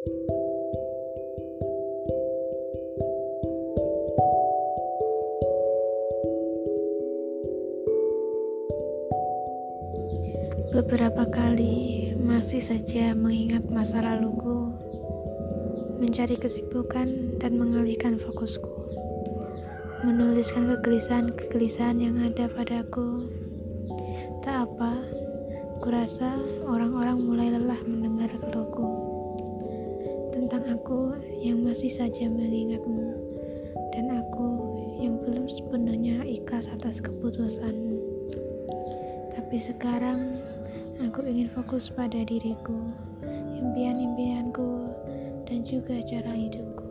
Beberapa kali masih saja mengingat masa laluku, mencari kesibukan dan mengalihkan fokusku, menuliskan kegelisahan-kegelisahan yang ada padaku. Tak apa, kurasa orang-orang mulai aku yang masih saja mengingatmu dan aku yang belum sepenuhnya ikhlas atas keputusanmu. Tapi sekarang Aku ingin fokus pada diriku, impian-impianku, dan juga cara hidupku.